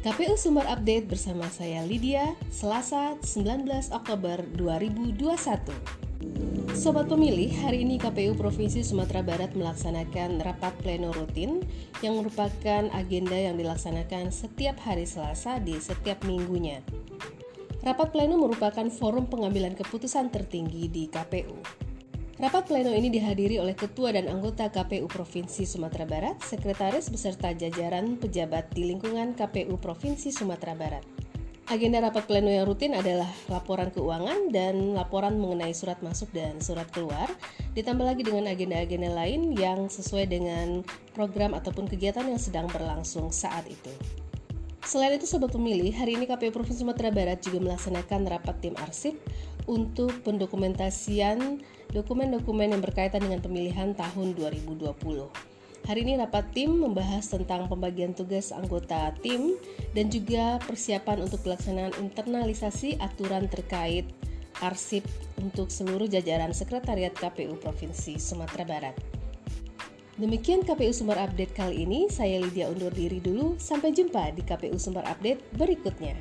KPU Sumber Update bersama saya Lydia, Selasa 19 Oktober 2021. Sobat pemilih, hari ini KPU Provinsi Sumatera Barat melaksanakan rapat pleno rutin yang merupakan agenda yang dilaksanakan setiap hari Selasa di setiap minggunya. Rapat pleno merupakan forum pengambilan keputusan tertinggi di KPU. Rapat pleno ini dihadiri oleh Ketua dan anggota KPU Provinsi Sumatera Barat, Sekretaris beserta jajaran pejabat di lingkungan KPU Provinsi Sumatera Barat. Agenda rapat pleno yang rutin adalah laporan keuangan dan laporan mengenai surat masuk dan surat keluar, ditambah lagi dengan agenda-agenda lain yang sesuai dengan program ataupun kegiatan yang sedang berlangsung saat itu. Selain itu, Sobat Pemilih, hari ini KPU Provinsi Sumatera Barat juga melaksanakan rapat tim arsip untuk pendokumentasian dokumen-dokumen yang berkaitan dengan pemilihan tahun 2020. Hari ini rapat tim membahas tentang pembagian tugas anggota tim dan juga persiapan untuk pelaksanaan internalisasi aturan terkait arsip untuk seluruh jajaran Sekretariat KPU Provinsi Sumatera Barat. Demikian KPU Sumber Update kali ini. Saya Lydia undur diri dulu. Sampai jumpa di KPU Sumber Update berikutnya.